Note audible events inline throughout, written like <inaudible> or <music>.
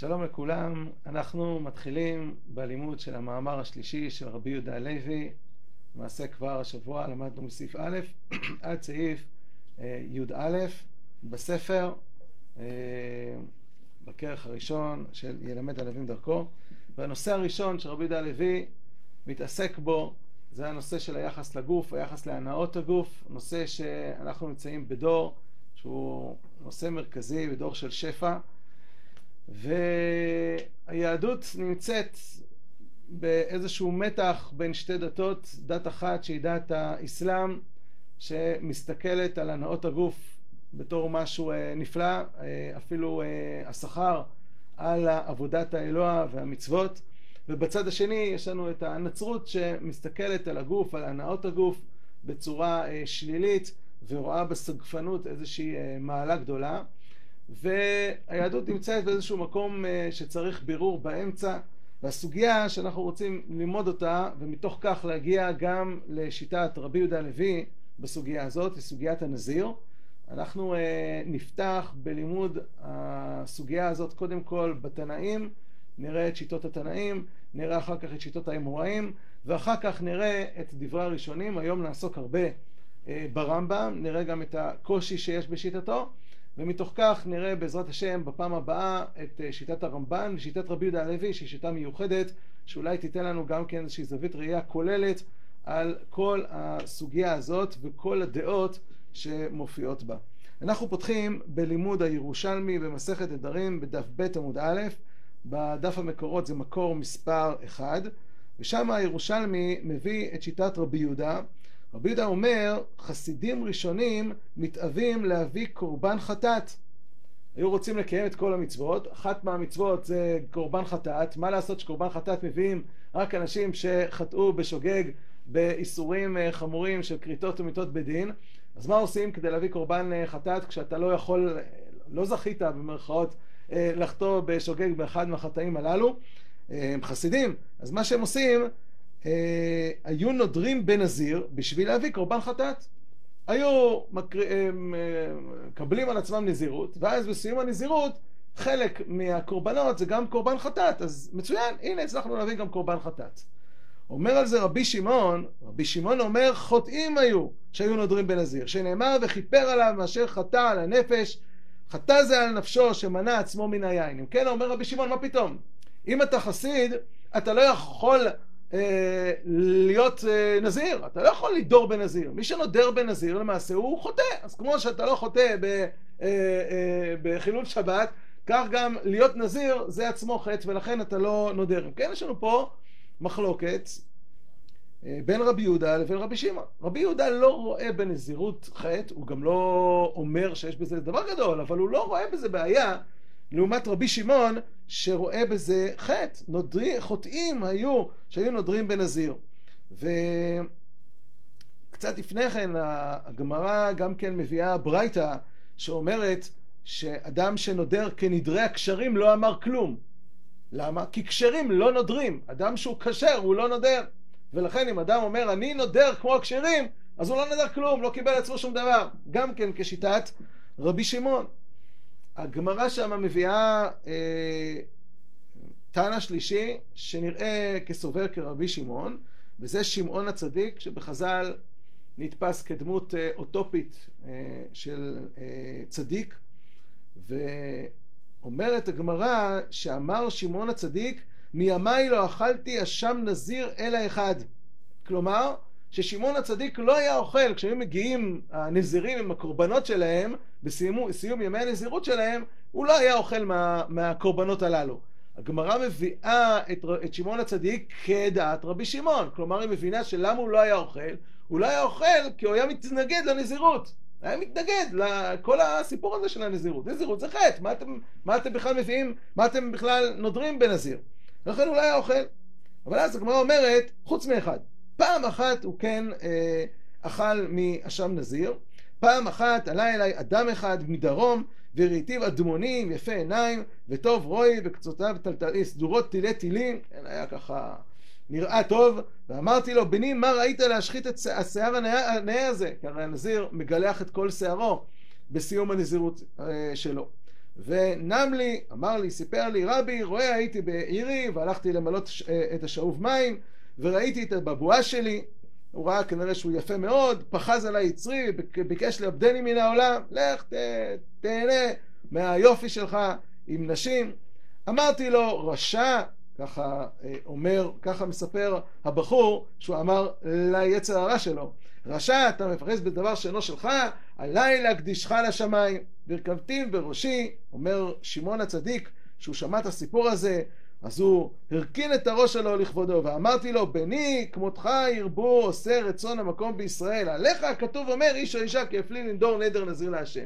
שלום לכולם, אנחנו מתחילים בלימוד של המאמר השלישי של רבי יהודה הלוי, למעשה כבר השבוע למדנו מסעיף א' <clears throat> עד סעיף אה, י"א בספר, אה, בכרך הראשון של ילמד הלווים דרכו, והנושא הראשון שרבי יהודה הלוי מתעסק בו זה הנושא של היחס לגוף, היחס להנאות הגוף, נושא שאנחנו נמצאים בדור שהוא נושא מרכזי, בדור של שפע והיהדות נמצאת באיזשהו מתח בין שתי דתות, דת אחת שהיא דת האסלאם שמסתכלת על הנאות הגוף בתור משהו אה, נפלא, אה, אפילו אה, השכר על עבודת האלוה והמצוות. ובצד השני יש לנו את הנצרות שמסתכלת על הגוף, על הנאות הגוף בצורה שלילית ורואה בסגפנות איזושהי מעלה גדולה והיהדות נמצאת באיזשהו מקום אה, שצריך בירור באמצע והסוגיה שאנחנו רוצים ללמוד אותה ומתוך כך להגיע גם לשיטת רבי יהודה הלוי בסוגיה הזאת היא סוגיית הנזיר. אנחנו אה, נפתח בלימוד הסוגיה הזאת קודם כל בתנאים נראה את שיטות התנאים נראה אחר כך את שיטות האמוראים ואחר כך נראה את דברי הראשונים. היום נעסוק הרבה אה, ברמב"ם נראה גם את הקושי שיש בשיטתו ומתוך כך נראה בעזרת השם בפעם הבאה את אה, שיטת הרמב"ן ושיטת רבי יהודה הלוי שהיא שיטה מיוחדת שאולי תיתן לנו גם כן איזושהי זווית ראייה כוללת על כל הסוגיה הזאת וכל הדעות שמופיעות בה. אנחנו פותחים בלימוד הירושלמי במסכת נדרים בדף ב' עמוד א', בדף המקורות זה מקור מספר 1 ושם הירושלמי מביא את שיטת רבי יהודה רבי יהודה אומר, חסידים ראשונים מתאווים להביא קורבן חטאת. היו רוצים לקיים את כל המצוות, אחת מהמצוות זה קורבן חטאת, מה לעשות שקורבן חטאת מביאים רק אנשים שחטאו בשוגג באיסורים אה, חמורים של כריתות ומיתות בדין, אז מה עושים כדי להביא קורבן אה, חטאת כשאתה לא יכול, אה, לא זכית במרכאות לחטוא בשוגג באחד מהחטאים הללו, הם חסידים, אז מה שהם עושים אה, היו נודרים בנזיר בשביל להביא קורבן חטאת. היו מקר... אה, מקבלים על עצמם נזירות, ואז בסיום הנזירות חלק מהקורבנות זה גם קורבן חטאת, אז מצוין, הנה הצלחנו להביא גם קורבן חטאת. אומר על זה רבי שמעון, רבי שמעון אומר חוטאים היו שהיו נודרים בנזיר, שנאמר וכיפר עליו מאשר חטא על הנפש, חטא זה על נפשו שמנע עצמו מן היין. אם כן אומר רבי שמעון, מה פתאום? אם אתה חסיד, אתה לא יכול אה, להיות אה, נזיר, אתה לא יכול לדור בנזיר, מי שנודר בנזיר למעשה הוא חוטא, אז כמו שאתה לא חוטא אה, בחילול שבת, כך גם להיות נזיר זה עצמו חטא ולכן אתה לא נודר. כן, יש לנו פה מחלוקת בין רבי יהודה לבין רבי שמעון. רבי יהודה לא רואה בנזירות חטא, הוא גם לא אומר שיש בזה דבר גדול, אבל הוא לא רואה בזה בעיה לעומת רבי שמעון שרואה בזה חטא, נודרי, חוטאים היו שהיו נודרים בנזיר. וקצת לפני כן הגמרא גם כן מביאה ברייתא שאומרת שאדם שנודר כנדרי הקשרים לא אמר כלום. למה? כי כשרים לא נודרים. אדם שהוא כשר הוא לא נודר. ולכן אם אדם אומר אני נודר כמו הכשרים, אז הוא לא נודר כלום, לא קיבל עצמו שום דבר. גם כן כשיטת רבי שמעון. הגמרא שם מביאה אה, תנא שלישי שנראה כסובר כרבי שמעון, וזה שמעון הצדיק שבחז"ל נתפס כדמות אה, אוטופית אה, של אה, צדיק, ואומרת הגמרא שאמר שמעון הצדיק מימיי לא אכלתי אשם נזיר אלא אחד. כלומר, ששמעון הצדיק לא היה אוכל, כשהיו מגיעים הנזירים עם הקורבנות שלהם, בסיום ימי הנזירות שלהם, הוא לא היה אוכל מה, מהקורבנות הללו. הגמרא מביאה את, את שמעון הצדיק כדעת רבי שמעון, כלומר היא מבינה שלמה הוא לא היה אוכל, הוא לא היה אוכל כי הוא היה מתנגד לנזירות, היה מתנגד לכל הסיפור הזה של הנזירות. נזירות זה חטא, מה אתם, מה אתם בכלל מביאים, מה אתם בכלל נודרים בנזיר? לכן הוא לא היה אוכל. אבל אז הגמרא אומרת, חוץ מאחד, פעם אחת הוא כן אה, אכל מאשם נזיר, פעם אחת עלה אליי אדם אחד מדרום וראיתיו אדמונים יפה עיניים וטוב רוי וקצותיו טלטלי סדורות תילי תילים. כן, היה ככה נראה טוב. ואמרתי לו בני מה ראית להשחית את השיער הנאה הזה? כי הרי הנזיר מגלח את כל שערו בסיום הנזירות אה, שלו. ונם לי, אמר לי, סיפר לי, רבי, רואה הייתי בעירי והלכתי למלות את השאוב מים וראיתי את הבבואה שלי הוא ראה כנראה שהוא יפה מאוד, פחז עליי יצרי, ביקש לאבדני מן העולם, לך ת, תהנה מהיופי שלך עם נשים. אמרתי לו, רשע, ככה אה, אומר, ככה מספר הבחור, שהוא אמר ליצר הרע שלו, רשע, אתה מפרס בדבר שאינו שלך, עליי להקדישך לשמיים. והרכבתים בראשי, אומר שמעון הצדיק, שהוא שמע את הסיפור הזה, אז הוא הרכין את הראש שלו לכבודו, ואמרתי לו, בני כמותך ירבו עושה רצון המקום בישראל. עליך הכתוב אומר, איש או אישה כי הפליא לנדור נדר נזיר להשם.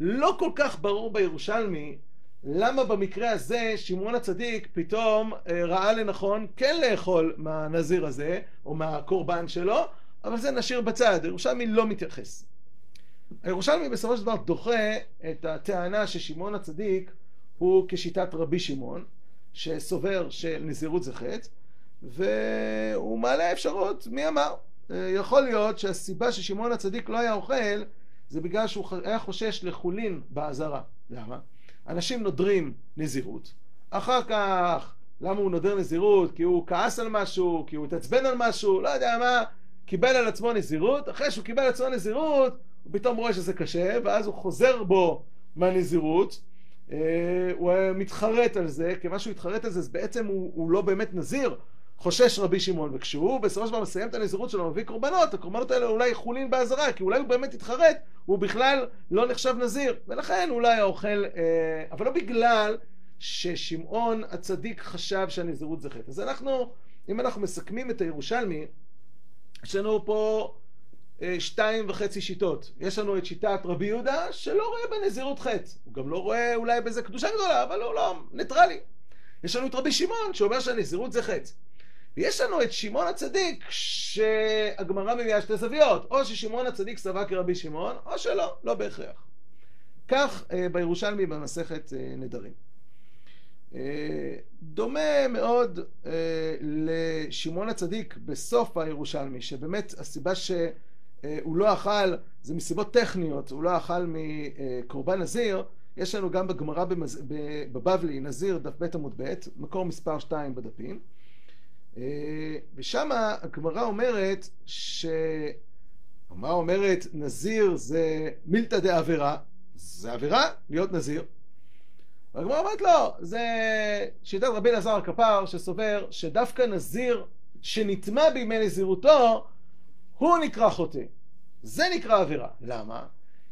לא כל כך ברור בירושלמי למה במקרה הזה שמעון הצדיק פתאום אה, ראה לנכון כן לאכול מהנזיר הזה, או מהקורבן שלו, אבל זה נשאיר בצד, הירושלמי לא מתייחס. הירושלמי בסופו של דבר דוחה את הטענה ששמעון הצדיק הוא כשיטת רבי שמעון, שסובר שנזירות זה חטא, והוא מעלה אפשרות, מי אמר? אה, יכול להיות שהסיבה ששמעון הצדיק לא היה אוכל זה בגלל שהוא היה חושש לחולין באזהרה. למה? אנשים נודרים נזירות, אחר כך, למה הוא נודר נזירות? כי הוא כעס על משהו, כי הוא התעצבן על משהו, לא יודע מה, קיבל על עצמו נזירות, אחרי שהוא קיבל על עצמו נזירות, הוא פתאום רואה שזה קשה, ואז הוא חוזר בו מהנזירות, הוא מתחרט על זה, כיוון שהוא התחרט על זה, אז בעצם הוא, הוא לא באמת נזיר, חושש רבי שמעון, וכשהוא בסופו של דבר מסיים את הנזירות שלו, מביא קורבנות, הקורבנות האלה אולי חולין באזהרה, כי אולי הוא באמת התחרט, הוא בכלל לא נחשב נזיר, ולכן אולי האוכל, אה, אבל לא בגלל ששמעון הצדיק חשב שהנזירות זה חטא. אז אנחנו, אם אנחנו מסכמים את הירושלמי, יש לנו פה אה, שתיים וחצי שיטות. יש לנו את שיטת רבי יהודה, שלא רואה בנזירות חטא. הוא גם לא רואה אולי בזה קדושה גדולה, אבל הוא לא ניטרלי. יש לנו את רבי שמעון, שאומר שהנזירות זה חטא. ויש לנו את שמעון הצדיק, שהגמרא מביאה שתי זוויות. או ששמעון הצדיק סבר כרבי שמעון, או שלא, לא בהכרח. כך אה, בירושלמי במסכת אה, נדרים. דומה מאוד לשמעון הצדיק בסוף הירושלמי, שבאמת הסיבה ש... אה, הוא לא אכל, זה מסיבות טכניות, הוא לא אכל מקורבן נזיר, יש לנו גם בגמרא בבבלי, נזיר, דף ב' עמוד ב', מקור מספר 2 בדפים, אה, ושם הגמרא אומרת ש... מה אומרת? נזיר זה מילתא דעבירה, זה עבירה להיות נזיר. והגמרא אומרת לא, זה שיטת רבי אלעזר הכפר שסובר שדווקא נזיר שנטמע בימי נזירותו הוא נקרא חוטא. זה נקרא עבירה. למה?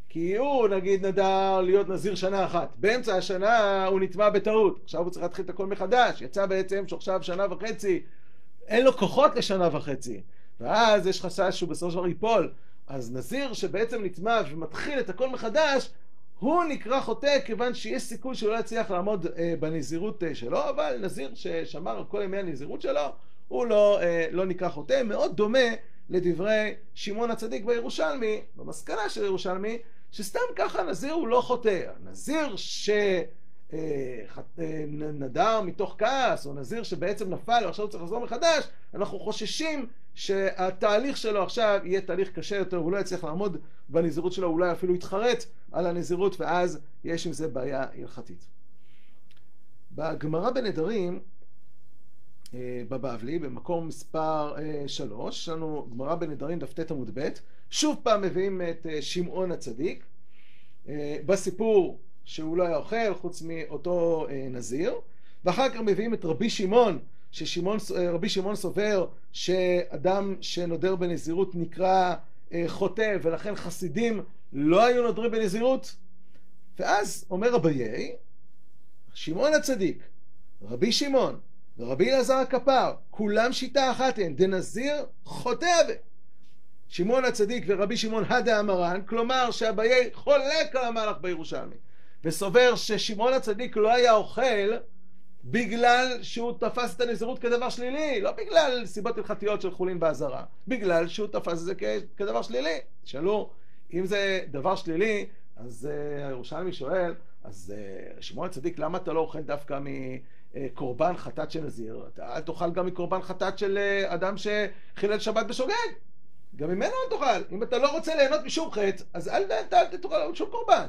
כי הוא נגיד נדר להיות נזיר שנה אחת, באמצע השנה הוא נטמע בטעות, עכשיו הוא צריך להתחיל את הכל מחדש, יצא בעצם שעכשיו שנה וחצי, אין לו כוחות לשנה וחצי, ואז יש חשש שהוא בסופו של דבר ייפול, אז נזיר שבעצם נטמע ומתחיל את הכל מחדש, הוא נקרא חוטא כיוון שיש סיכוי שהוא לא יצליח לעמוד אה, בנזירות אה, שלו, אבל נזיר ששמר על כל ימי הנזירות שלו, הוא לא, אה, לא נקרא חוטא, מאוד דומה לדברי שמעון הצדיק בירושלמי, במסקנה של ירושלמי, שסתם ככה נזיר הוא לא חוטא. נזיר שנדר אה, מתוך כעס, או נזיר שבעצם נפל ועכשיו צריך לחזור מחדש, אנחנו חוששים שהתהליך שלו עכשיו יהיה תהליך קשה יותר, הוא לא יצליח לעמוד בנזירות שלו, אולי אפילו יתחרט על הנזירות, ואז יש עם זה בעיה הלכתית. בגמרא בנדרים אה, בבבלי, במקום מספר אה, שלוש, יש לנו גמרא בנדרים דף ט עמוד ב', שוב פעם מביאים את אה, שמעון הצדיק, בסיפור שהוא לא היה אוכל חוץ מאותו נזיר, ואחר כך מביאים את רבי שמעון, שרבי שמעון סובר שאדם שנודר בנזירות נקרא חוטא ולכן חסידים לא היו נודרים בנזירות, ואז אומר אביי, שמעון הצדיק, רבי שמעון, ורבי אלעזר הכפר, כולם שיטה אחת הן, דנזיר חוטא. שמעון הצדיק ורבי שמעון הדה המרן, כלומר שאביי חולק על המהלך בירושלמי, וסובר ששמעון הצדיק לא היה אוכל בגלל שהוא תפס את הנזירות כדבר שלילי, לא בגלל סיבות הלכתיות של חולין באזהרה, בגלל שהוא תפס את זה כדבר שלילי. תשאלו, אם זה דבר שלילי, אז uh, הירושלמי שואל, אז uh, שמעון הצדיק, למה אתה לא אוכל דווקא מ... קורבן חטאת של נזיר, אתה אל תאכל גם מקורבן חטאת של אה, אדם שחילל שבת בשוגג. גם ממנו אל תאכל. אם אתה לא רוצה ליהנות משום חטא, אז אל, אל, אל תאכל שום קורבן.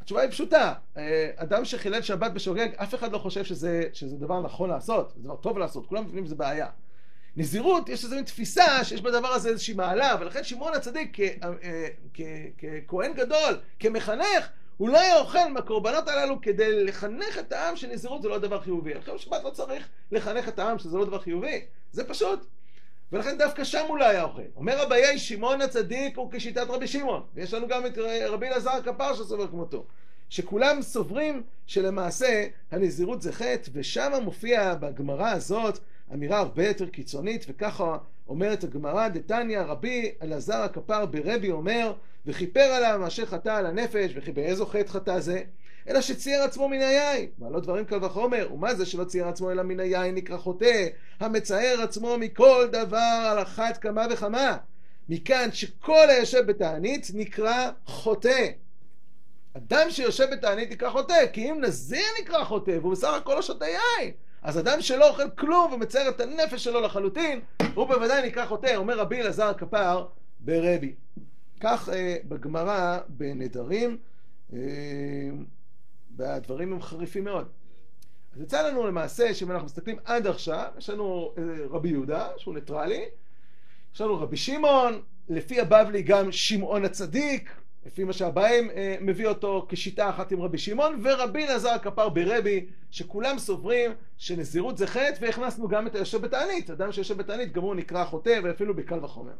התשובה היא פשוטה, אה, אדם שחילל שבת בשוגג, אף אחד לא חושב שזה, שזה דבר נכון לעשות, זה דבר טוב לעשות, כולם מבינים שזה בעיה. נזירות, יש איזו תפיסה שיש בדבר הזה איזושהי מעלה, ולכן שמעון הצדיק אה, ככהן גדול, כמחנך, הוא לא היה אוכל מהקורבנות הללו כדי לחנך את העם שנזירות זה לא דבר חיובי. לכן בשבת לא צריך לחנך את העם שזה לא דבר חיובי, זה פשוט. ולכן דווקא שם הוא לא היה אוכל. אומר אביי, שמעון הצדיק הוא כשיטת רבי שמעון. ויש לנו גם את רבי אלעזר הכפר שסובר כמותו. שכולם סוברים שלמעשה הנזירות זה חטא, ושם מופיע בגמרא הזאת אמירה הרבה יותר קיצונית, וככה אומרת הגמרא, דתניא רבי אלעזר הכפר ברבי אומר, וכיפר עליו מאשר חטא על הנפש, וכי באיזו חטא חטא זה? אלא שצייר עצמו מן היין. מעלות דברים קל וחומר, ומה זה שלא צייר עצמו אלא מן היין נקרא חוטא, המצער עצמו מכל דבר על אחת כמה וכמה. מכאן שכל היושב בתענית נקרא חוטא. אדם שיושב בתענית נקרא חוטא, כי אם נזיר נקרא חוטא, והוא בסך הכל לא שותה יין. אז אדם שלא אוכל כלום ומצייר את הנפש שלו לחלוטין, הוא בוודאי נקרא חוטא, אומר רבי אלעזר הכפר ברבי. כך אה, בגמרא בנדרים, אה, והדברים הם חריפים מאוד. אז יצא לנו למעשה, שאם אנחנו מסתכלים עד עכשיו, יש לנו אה, רבי יהודה, שהוא ניטרלי, יש לנו רבי שמעון, לפי הבבלי גם שמעון הצדיק, לפי מה שהבאים אה, מביא אותו כשיטה אחת עם רבי שמעון, ורבי אלעזר הכפר ברבי, שכולם סוברים שנזירות זה חטא, והכנסנו גם את היושב בתענית. אדם שיושב בתענית גם הוא נקרא חוטא, ואפילו בקל וחומר.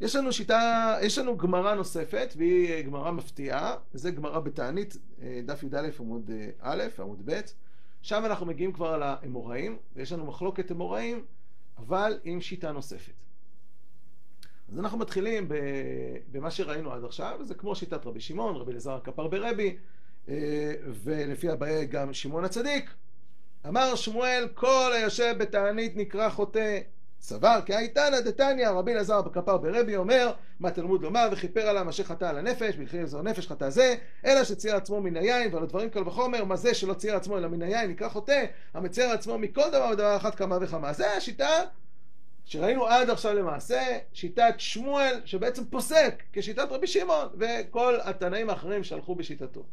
יש לנו שיטה, יש לנו גמרא נוספת, והיא אה, גמרא מפתיעה, וזה גמרא בתענית, אה, דף י"א עמוד אה, א', עמוד ב', שם אנחנו מגיעים כבר לאמוראים, ויש לנו מחלוקת אמוראים, אבל עם שיטה נוספת. אז אנחנו מתחילים במה שראינו עד עכשיו, וזה כמו שיטת רבי שמעון, רבי אלעזר הכפר ברבי, ולפי הבעיה גם שמעון הצדיק. אמר שמואל, כל היושב בתענית נקרא חוטא. סבר כי הייתנא דתניא רבי אלעזר בכפר ברבי אומר מה תלמוד לומר וכיפר עליו אשר חטא על הנפש ולכן זו נפש חטא זה אלא שצייר עצמו מן היין ועל הדברים קל וחומר מה זה שלא צייר עצמו אלא מן היין נקרא חוטא המצייר עצמו מכל דבר ודבר אחת כמה וכמה. זה השיטה שראינו עד עכשיו למעשה שיטת שמואל שבעצם פוסק כשיטת רבי שמעון וכל התנאים האחרים שהלכו בשיטתו.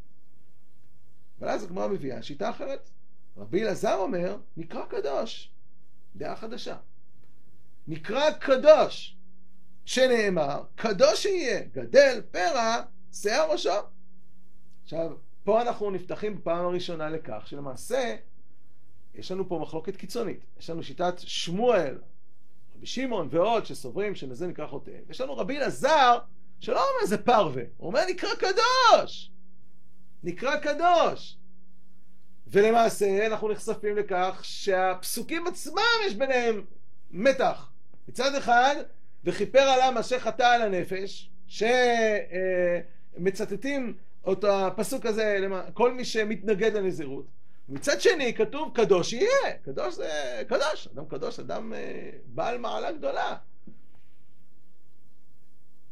אבל אז הגמרא מביאה שיטה אחרת. רבי אלעזר אומר נקרא קדוש דעה חדשה נקרא קדוש, שנאמר, קדוש יהיה, גדל פרע, שיער ראשו. עכשיו, פה אנחנו נפתחים בפעם הראשונה לכך שלמעשה יש לנו פה מחלוקת קיצונית. יש לנו שיטת שמואל, רבי שמעון ועוד שסוברים שזה נקרא חוטא. יש לנו רבי אלעזר שלא אומר זה פרווה, הוא אומר נקרא קדוש. נקרא קדוש. ולמעשה אנחנו נחשפים לכך שהפסוקים עצמם יש ביניהם מתח. מצד אחד, וכיפר עליו אשר חטא על הנפש, שמצטטים את הפסוק הזה, כל מי שמתנגד לנזירות. מצד שני, כתוב קדוש יהיה. קדוש זה קדוש. אדם קדוש, אדם אה, בעל מעלה גדולה.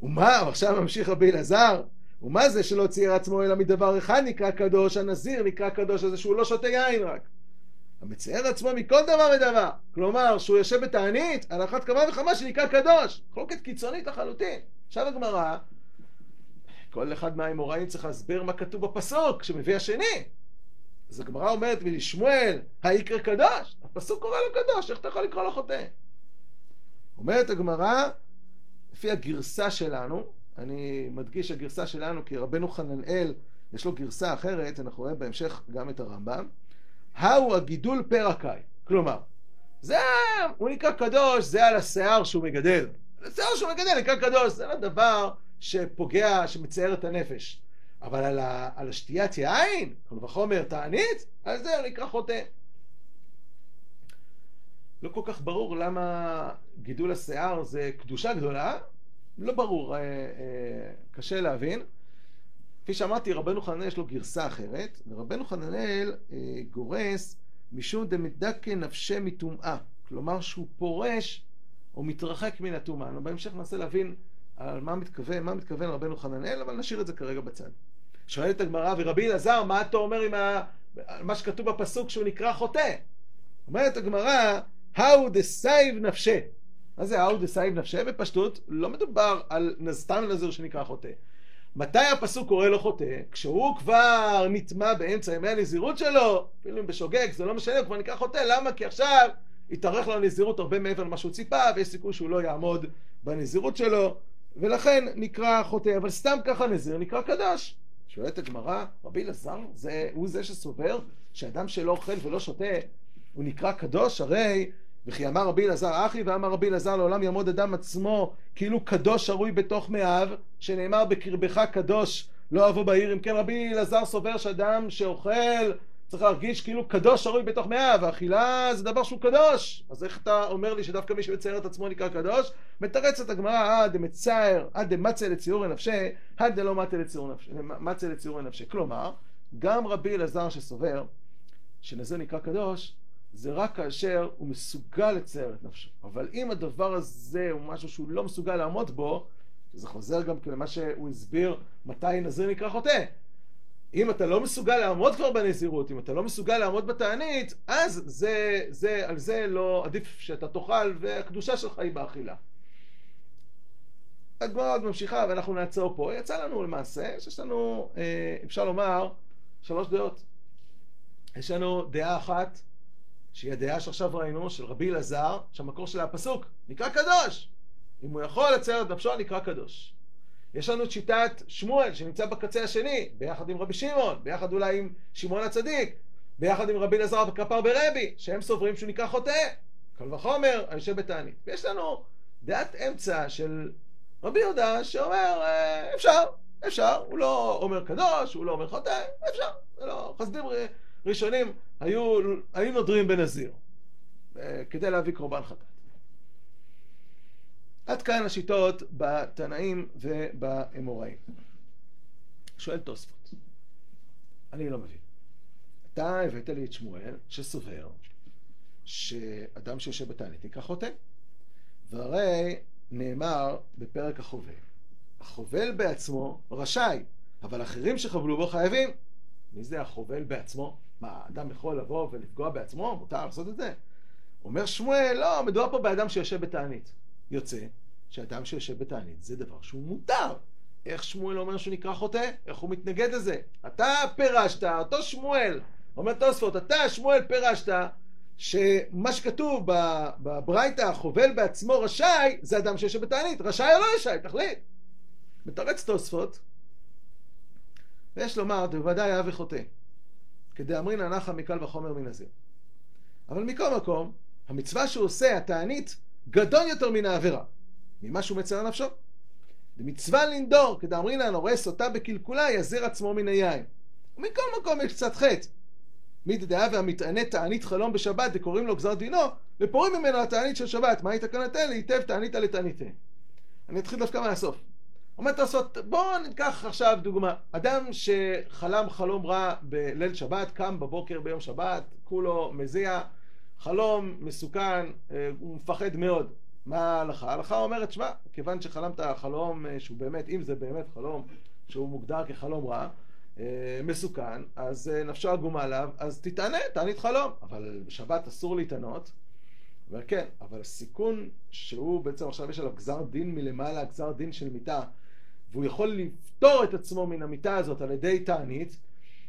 ומה, עכשיו ממשיך רבי אלעזר, ומה זה שלא צייר עצמו אלא מדבר אחד נקרא קדוש, הנזיר נקרא קדוש הזה שהוא לא שותה יין רק. המצייר עצמו מכל דבר ודבר. כלומר, שהוא יושב בתענית, על אחת כמה וכמה שנקרא קדוש. חלוקת קיצונית לחלוטין. עכשיו הגמרא, כל אחד מהאמוראים צריך להסביר מה כתוב בפסוק שמביא השני. אז הגמרא אומרת ולשמואל, היקרא קדוש? הפסוק קורא לו קדוש, איך אתה יכול לקרוא לו חוטא? אומרת הגמרא, לפי הגרסה שלנו, אני מדגיש הגרסה שלנו כי רבנו חננאל יש לו גרסה אחרת, אנחנו רואים בהמשך גם את הרמב"ם. ההו הגידול פרקאי. כלומר, זה, הוא נקרא קדוש, זה על השיער שהוא מגדל. השיער שהוא מגדל נקרא קדוש, זה לא דבר שפוגע, שמצייר את הנפש. אבל על, ה, על השתיית יין, כל וחומר תענית, על זה הוא נקרא חוטא. לא כל כך ברור למה גידול השיער זה קדושה גדולה, לא ברור, אה, אה, קשה להבין. כפי שאמרתי, רבנו חננאל יש לו גרסה אחרת, ורבנו חננאל אה, גורס משום דמדכא נפשי מטומאה, כלומר שהוא פורש או מתרחק מן הטומאה. בהמשך ננסה להבין על מה מתכוון, מה מתכוון רבנו חננאל, אבל נשאיר את זה כרגע בצד. שואלת הגמרא, ורבי אלעזר, מה אתה אומר עם ה... מה שכתוב בפסוק שהוא נקרא חוטא? אומרת הגמרא, ההוא דסאיב נפשיה. מה זה ההוא דסאיב נפשיה? בפשטות, לא מדובר על סתם נזיר שנקרא חוטא. מתי הפסוק קורא לו חוטא? כשהוא כבר נטמע באמצע ימי הנזירות שלו, אפילו אם בשוגג, זה לא משנה, הוא כבר נקרא חוטא, למה? כי עכשיו התארך לו הנזירות הרבה מעבר למה שהוא ציפה, ויש סיכוי שהוא לא יעמוד בנזירות שלו, ולכן נקרא חוטא, אבל סתם ככה נזיר נקרא קדוש. שואלת הגמרא, רבי אלעזר, הוא זה שסובר שאדם שלא אוכל ולא שותה, הוא נקרא קדוש? הרי וכי אמר רבי אלעזר אחי ואמר רבי אלעזר לעולם יעמוד אדם עצמו כאילו קדוש שרוי בתוך מאיו שנאמר בקרבך קדוש לא אבוא בעיר אם כן רבי אלעזר סובר שאדם שאוכל צריך להרגיש כאילו קדוש שרוי בתוך מאיו ואכילה זה דבר שהוא קדוש. אז איך אתה אומר לי שדווקא מי שמצייר את עצמו נקרא קדוש? מתרצת הגמרא עד דמצער עד דמצא לציור נפשי עד דלא מצא לציור נפשי כלומר גם רבי אלעזר שסובר שנזה נקרא קדוש זה רק כאשר הוא מסוגל לצייר את נפשו. אבל אם הדבר הזה הוא משהו שהוא לא מסוגל לעמוד בו, זה חוזר גם למה שהוא הסביר מתי נזיר נקרא חוטא. אם אתה לא מסוגל לעמוד כבר בנזירות, אם אתה לא מסוגל לעמוד בתענית, אז זה, זה, על זה לא עדיף שאתה תאכל והקדושה שלך היא באכילה. הגמרא עוד ממשיכה ואנחנו נעצור פה. יצא לנו למעשה שיש לנו, אה, אפשר לומר, שלוש דעות. יש לנו דעה אחת שהיא הדעה שעכשיו ראינו, של רבי אלעזר, שהמקור שלה הפסוק, נקרא קדוש. אם הוא יכול לצייר את נפשו, נקרא קדוש. יש לנו את שיטת שמואל, שנמצא בקצה השני, ביחד עם רבי שמעון, ביחד אולי עם שמעון הצדיק, ביחד עם רבי אלעזר וכפר ברבי, שהם סוברים שהוא נקרא חוטא. קל וחומר, היושב בתענית. ויש לנו דעת אמצע של רבי יהודה, שאומר, אה, אפשר, אפשר, הוא לא אומר קדוש, הוא לא אומר חוטא, אפשר, זה לא חסדים ראשונים היו, היו נודרים בנזיר אה, כדי להביא קורבן חטאת. עד כאן השיטות בתנאים ובאמוראים. שואל תוספות, אני לא מבין. אתה הבאת לי את שמואל שסובר שאדם שיושב בתענית נקרא חוטא. והרי נאמר בפרק החובל, החובל בעצמו רשאי, אבל אחרים שחבלו בו חייבים. מי זה החובל בעצמו? מה, אדם יכול לבוא ולפגוע בעצמו? מותר לעשות את זה? אומר שמואל, לא, מדובר פה באדם שיושב בתענית. יוצא שאדם שיושב בתענית זה דבר שהוא מותר. איך שמואל אומר שהוא נקרא חוטא? איך הוא מתנגד לזה? אתה פירשת, אותו שמואל, אומר תוספות, אתה שמואל פירשת שמה שכתוב בברייתא, חובל בעצמו רשאי, זה אדם שיושב בתענית. רשאי או לא רשאי, תחליט. מתרץ תוספות, ויש לומר, בוודאי אבי חוטא. כדאמרינא נחה מקל וחומר מן הזיר. אבל מכל מקום, המצווה שהוא עושה, התענית, גדול יותר מן העבירה, ממה שהוא מצר נפשו. במצווה לנדור, כדאמרינן הורס סוטה בקלקולה, יזיר עצמו מן היין. ומכל מקום יש קצת חטא. מי דדעה והמתענה תענית חלום בשבת, וקוראים לו גזר דינו, ופורים ממנו התענית של שבת. מהי תקנתן? היטב תענית. אני אתחיל דווקא מהסוף. אומר תעשות, בואו ניקח עכשיו דוגמה. אדם שחלם חלום רע בליל שבת, קם בבוקר ביום שבת, כולו מזיע, חלום מסוכן, אה, הוא מפחד מאוד. מה ההלכה? ההלכה אומרת, שמע, כיוון שחלמת חלום אה, שהוא באמת, אם זה באמת חלום שהוא מוגדר כחלום רע, אה, מסוכן, אז נפשו עגומה עליו, אז תתענה, תענית חלום. אבל בשבת אסור להתענות. וכן, אבל הסיכון שהוא בעצם עכשיו יש עליו גזר דין מלמעלה, גזר דין של מיתה, והוא יכול לפתור את עצמו מן המיטה הזאת על ידי תענית,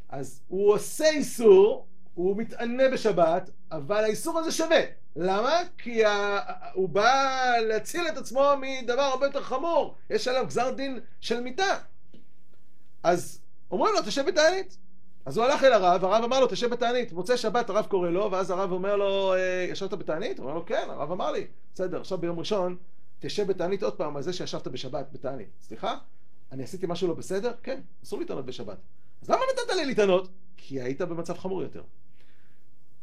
אז הוא עושה איסור, הוא מתענה בשבת, אבל האיסור הזה שווה. למה? כי ה... הוא בא להציל את עצמו מדבר הרבה יותר חמור, יש עליו גזר דין של מיטה. אז אומרים לו, תשב בתענית. אז הוא הלך אל הרב, הרב אמר לו, תשב בתענית. מוצא שבת הרב קורא לו, ואז הרב אומר לו, אה, ישבת בתענית? הוא אומר לו, כן, הרב אמר לי. בסדר, עכשיו ביום ראשון, תשב בתענית עוד פעם על זה שישבת בשבת בתענית. סליחה? אני עשיתי משהו לא בסדר? כן, אסור להתענות בשבת. אז למה נתת לי להתענות? כי היית במצב חמור יותר.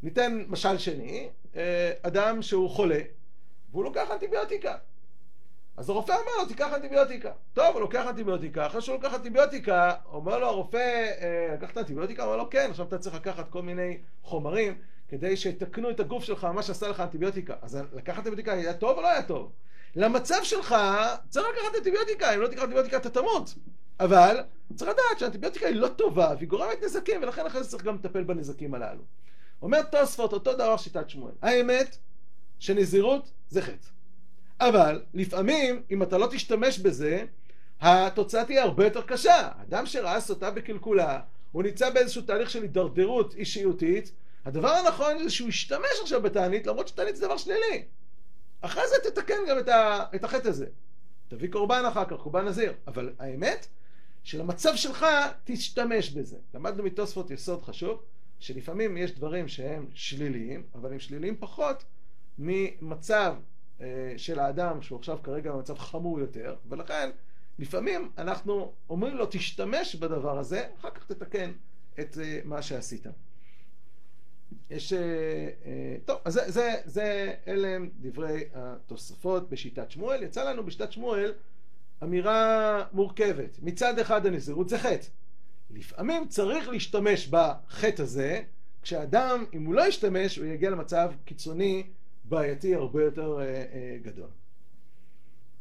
ניתן משל שני, אה, אדם שהוא חולה, והוא לוקח אנטיביוטיקה. אז הרופא אמר לו, תיקח אנטיביוטיקה. טוב, הוא לוקח אנטיביוטיקה, אחרי שהוא לוקח אנטיביוטיקה, אומר לו הרופא, אה, לקחת אנטיביוטיקה? אומר לו, כן, עכשיו אתה צריך לקחת כל מיני חומרים כדי שיתקנו את הגוף שלך, מה שעשה לך אנטיביוטיקה. אז לקחת אנטיביוטיקה היה טוב או לא היה טוב? למצב שלך צריך לקחת אנטיביוטיקה, אם לא תיקח אנטיביוטיקה אתה תמות. אבל צריך לדעת שהאנטיביוטיקה היא לא טובה והיא גורמת נזקים ולכן אחרי זה צריך גם לטפל בנזקים הללו. אומר תוספות אותו דבר שיטת שמואל. האמת שנזירות זה חטא. אבל לפעמים אם אתה לא תשתמש בזה התוצאה תהיה הרבה יותר קשה. אדם שראה סוטה בקלקולה, הוא נמצא באיזשהו תהליך של הידרדרות אישיותית, הדבר הנכון זה שהוא ישתמש עכשיו בתענית, למרות שתענית זה דבר שלילי. אחרי זה תתקן גם את, ה... את החטא הזה. תביא קורבן אחר כך, קורבן נזיר. אבל האמת, שלמצב שלך תשתמש בזה. למדנו מתוספות יסוד חשוב, שלפעמים יש דברים שהם שליליים, אבל הם שליליים פחות ממצב אה, של האדם שהוא עכשיו כרגע במצב חמור יותר, ולכן לפעמים אנחנו אומרים לו תשתמש בדבר הזה, אחר כך תתקן את אה, מה שעשית. יש, אה, אה, טוב, אז זה, זה, זה, אלה הם דברי התוספות בשיטת שמואל. יצא לנו בשיטת שמואל אמירה מורכבת. מצד אחד הנזירות זה חטא. לפעמים צריך להשתמש בחטא הזה, כשאדם, אם הוא לא ישתמש, הוא יגיע למצב קיצוני, בעייתי, הרבה יותר אה, אה, גדול.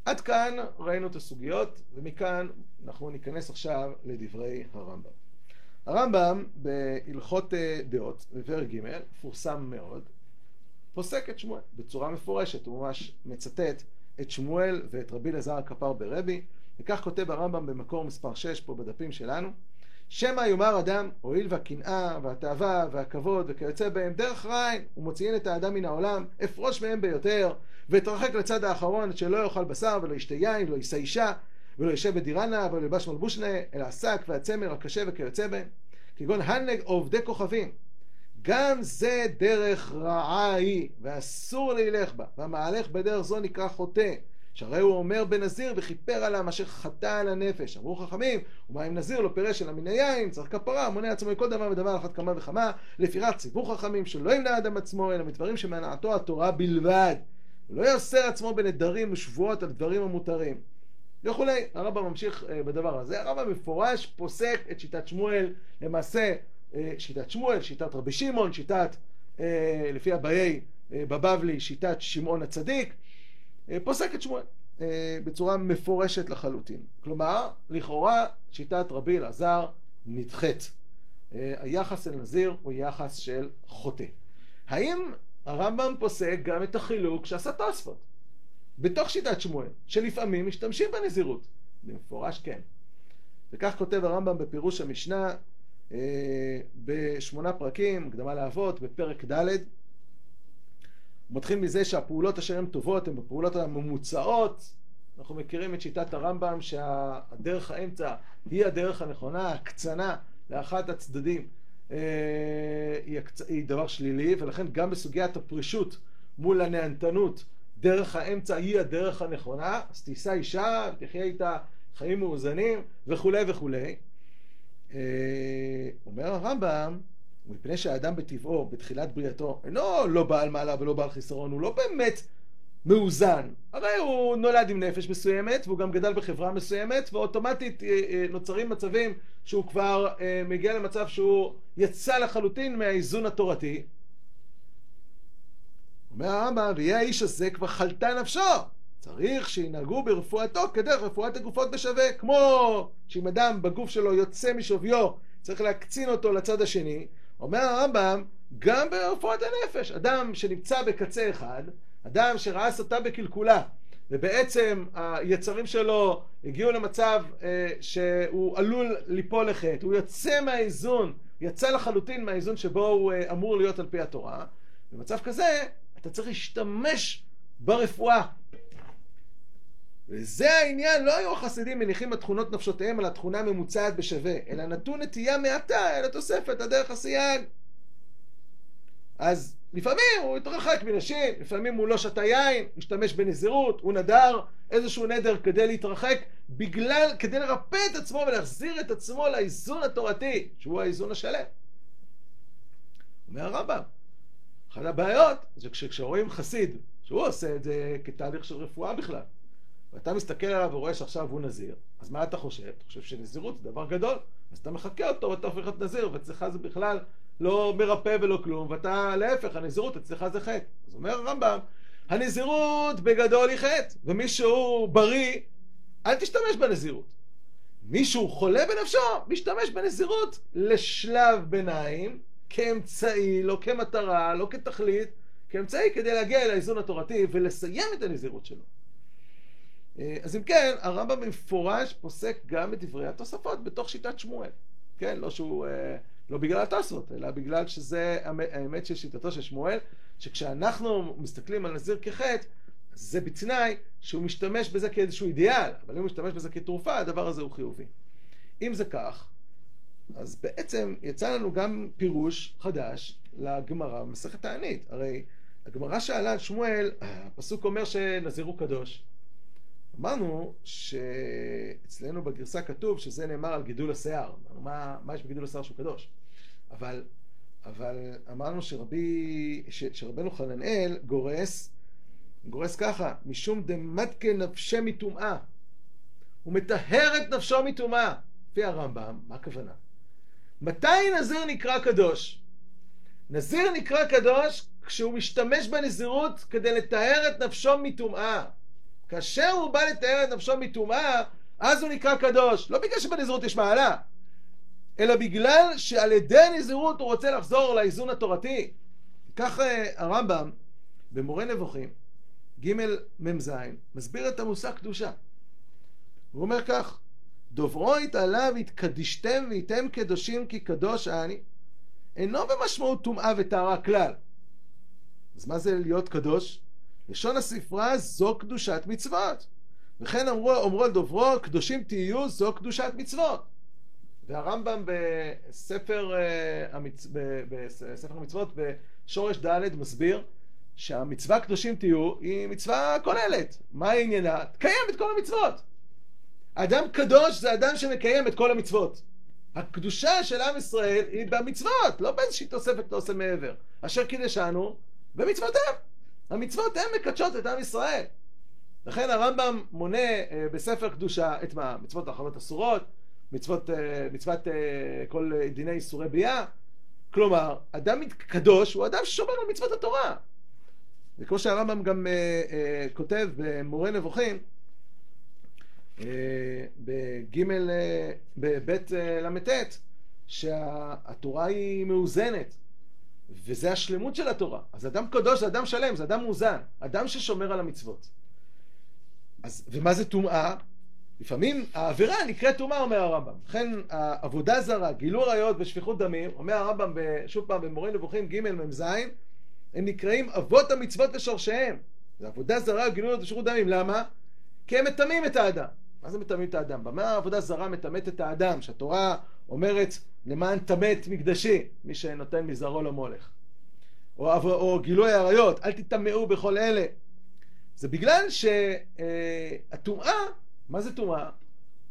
עד כאן ראינו את הסוגיות, ומכאן אנחנו ניכנס עכשיו לדברי הרמב"ם. הרמב"ם בהלכות אה, דעות, בפרק ג', מפורסם מאוד, פוסק את שמואל בצורה מפורשת, הוא ממש מצטט את שמואל ואת רבי אלעזר הכפר ברבי, וכך כותב הרמב"ם במקור מספר 6 פה בדפים שלנו, שמא יאמר אדם, הואיל והקנאה והתאווה והכבוד וכיוצא בהם דרך רעין ומוציאין את האדם מן העולם, אפרוש מהם ביותר, ואתרחק לצד האחרון שלא יאכל בשר ולא ישתה יין ולא יישא אישה ולא יושב בדירנה ולא ילבש מלבושנה, אלא השק והצמר הקשה וכיוצא בהם, כגון הנג עובדי כוכבים. גם זה דרך רעה היא, ואסור לילך בה, והמהלך בדרך זו נקרא חוטא. שהרי הוא אומר בנזיר וכיפר עליו אשר חטא על הנפש. אמרו חכמים, ומה אם נזיר לא פירש אלא מן היין, צריך כפרה, מונה עצמו מכל דבר ודבר אחת כמה וכמה, לפיכך ציוו חכמים שלא ימנע אדם עצמו, אלא מדברים שמנעתו התורה בלבד. ולא יאסר עצמו בנדרים ושבועות על דברים המותרים. וכולי. הרמב"ם ממשיך uh, בדבר הזה. הרמב"ם מפורש פוסק את שיטת שמואל, למעשה uh, שיטת שמואל, שיטת רבי שמעון, שיטת, uh, לפי אביי בבבלי, שיטת שמעון הצדיק, פוסק את שמואל בצורה מפורשת לחלוטין. כלומר, לכאורה שיטת רבי אלעזר נדחית. היחס אל נזיר הוא יחס של חוטא. האם הרמב"ם פוסק גם את החילוק שעשה תוספות? בתוך שיטת שמואל, שלפעמים משתמשים בנזירות. במפורש כן. וכך כותב הרמב"ם בפירוש המשנה אה, בשמונה פרקים, הקדמה לאבות, בפרק ד', מתחיל מזה שהפעולות אשר הן טובות הן בפעולות הממוצעות. אנחנו מכירים את שיטת הרמב"ם שהדרך האמצע היא הדרך הנכונה, הקצנה לאחת הצדדים אה, היא, היא דבר שלילי, ולכן גם בסוגיית הפרישות מול הנהנתנות דרך האמצע היא הדרך הנכונה, אז תישא אישה, תחיה איתה חיים מאוזנים וכולי וכולי. אה, אומר הרמב"ם, מפני שהאדם בטבעו, בתחילת בריאתו, אינו לא בעל מעלה ולא בעל חיסרון, הוא לא באמת מאוזן. הרי הוא נולד עם נפש מסוימת, והוא גם גדל בחברה מסוימת, ואוטומטית אה, אה, נוצרים מצבים שהוא כבר מגיע למצב שהוא יצא לחלוטין מהאיזון התורתי, אומר הרמב"ם, ויהיה האיש הזה כבר חלתה נפשו. צריך שינהגו ברפואתו כדרך רפואת הגופות בשווה. כמו שאם אדם בגוף שלו יוצא משוויו, צריך להקצין אותו לצד השני. אומר הרמב"ם, גם ברפואת הנפש. אדם שנמצא בקצה אחד, אדם שראה סוטה בקלקולה, ובעצם היצרים שלו הגיעו למצב אה, שהוא עלול ליפול לחטא, הוא יוצא מהאיזון, יצא לחלוטין מהאיזון שבו הוא אה, אמור להיות על פי התורה. במצב כזה, אתה צריך להשתמש ברפואה. וזה העניין, לא היו החסידים מניחים בתכונות נפשותיהם על התכונה הממוצעת בשווה, אלא נתון נטייה מעטה אל התוספת, הדרך הסייג. אז לפעמים הוא התרחק מנשים, לפעמים הוא לא שתה יין, השתמש בנזירות, הוא נדר איזשהו נדר כדי להתרחק, בגלל, כדי לרפא את עצמו ולהחזיר את עצמו לאיזון התורתי, שהוא האיזון השלם. אומר הרמב"ם, אחת הבעיות זה כשרואים חסיד שהוא עושה את זה כתהליך של רפואה בכלל ואתה מסתכל עליו ורואה שעכשיו הוא נזיר אז מה אתה חושב? אתה חושב שנזירות זה דבר גדול? אז אתה מחכה אותו ואתה הופך להיות נזיר ואצלך זה בכלל לא מרפא ולא כלום ואתה להפך הנזירות אצלך זה חטא. אז אומר הרמב"ם הנזירות בגדול היא חטא ומישהו בריא אל תשתמש בנזירות. מישהו חולה בנפשו משתמש בנזירות לשלב ביניים כאמצעי, לא כמטרה, לא כתכלית, כאמצעי כדי להגיע אל האיזון התורתי ולסיים את הנזירות שלו. אז אם כן, הרמב"ם במפורש פוסק גם את דברי התוספות בתוך שיטת שמואל. כן, לא שהוא, לא בגלל התוספות, אלא בגלל שזה האמת של שיטתו של שמואל, שכשאנחנו מסתכלים על נזיר כחטא, זה בתנאי שהוא משתמש בזה כאיזשהו אידיאל, אבל אם הוא משתמש בזה כתרופה, הדבר הזה הוא חיובי. אם זה כך, אז בעצם יצא לנו גם פירוש חדש לגמרא במסכת תענית. הרי הגמרא שאלה על שמואל, הפסוק אומר שנזיר הוא קדוש. אמרנו שאצלנו בגרסה כתוב שזה נאמר על גידול השיער. מה, מה יש בגידול השיער שהוא קדוש? אבל, אבל אמרנו שרבי, ש, שרבנו חננאל גורס, גורס ככה, משום דמתקה נפשי מטומאה. הוא מטהר את נפשו מטומאה. לפי הרמב"ם, מה הכוונה? מתי נזיר נקרא קדוש? נזיר נקרא קדוש כשהוא משתמש בנזירות כדי לטהר את נפשו מטומאה. כאשר הוא בא לטהר את נפשו מטומאה, אז הוא נקרא קדוש. לא בגלל שבנזירות יש מעלה, אלא בגלל שעל ידי הנזירות הוא רוצה לחזור לאיזון התורתי. כך אה, הרמב"ם במורה נבוכים, ג' מ"ז, מסביר את המושג קדושה. הוא אומר כך: דוברו התעלה והתקדישתם והייתם קדושים כי קדוש אני, אינו במשמעות טומאה וטהרה כלל. אז מה זה להיות קדוש? לשון הספרה זו קדושת מצוות. וכן אמרו, אמרו על דוברו, קדושים תהיו, זו קדושת מצוות. והרמב"ם בספר, המצ... בספר המצוות, בשורש ד', מסביר שהמצווה קדושים תהיו היא מצווה כוללת. מה עניינה? תקיים את כל המצוות. אדם קדוש זה אדם שמקיים את כל המצוות. הקדושה של עם ישראל היא במצוות, לא באיזושהי תוספת אתה עושה מעבר. אשר קידשנו במצוותיהם. המצוות הן מקדשות את עם ישראל. לכן הרמב"ם מונה אה, בספר קדושה את מה? מצוות האחרונות אסורות, מצוות, אה, מצוות אה, כל דיני איסורי ביאה. כלומר, אדם קדוש הוא אדם ששומר על מצוות התורה. וכמו שהרמב"ם גם כותב במורה נבוכים, בג' בבית ל"ט שהתורה היא מאוזנת וזה השלמות של התורה. אז אדם קדוש זה אדם שלם, זה אדם מאוזן, אדם ששומר על המצוות. אז, ומה זה טומאה? לפעמים העבירה נקראת טומאה, אומר הרמב"ם. לכן העבודה זרה, גילוי עריות ושפיכות דמים, אומר הרמב"ם שוב פעם במורה נבוכים ג' מ"ז, הם נקראים אבות המצוות ושורשיהם. זה עבודה זרה, גילוי עריות ושפיכות דמים. למה? כי הם מטמאים את האדם. מה זה מטמאים את האדם? במה העבודה זרה מטמאת את האדם? שהתורה אומרת למען טמאת מקדשי, מי שנותן מזרעו למולך. או, או גילוי עריות, אל תטמאו בכל אלה. זה בגלל שהטומאה, אה, מה זה טומאה?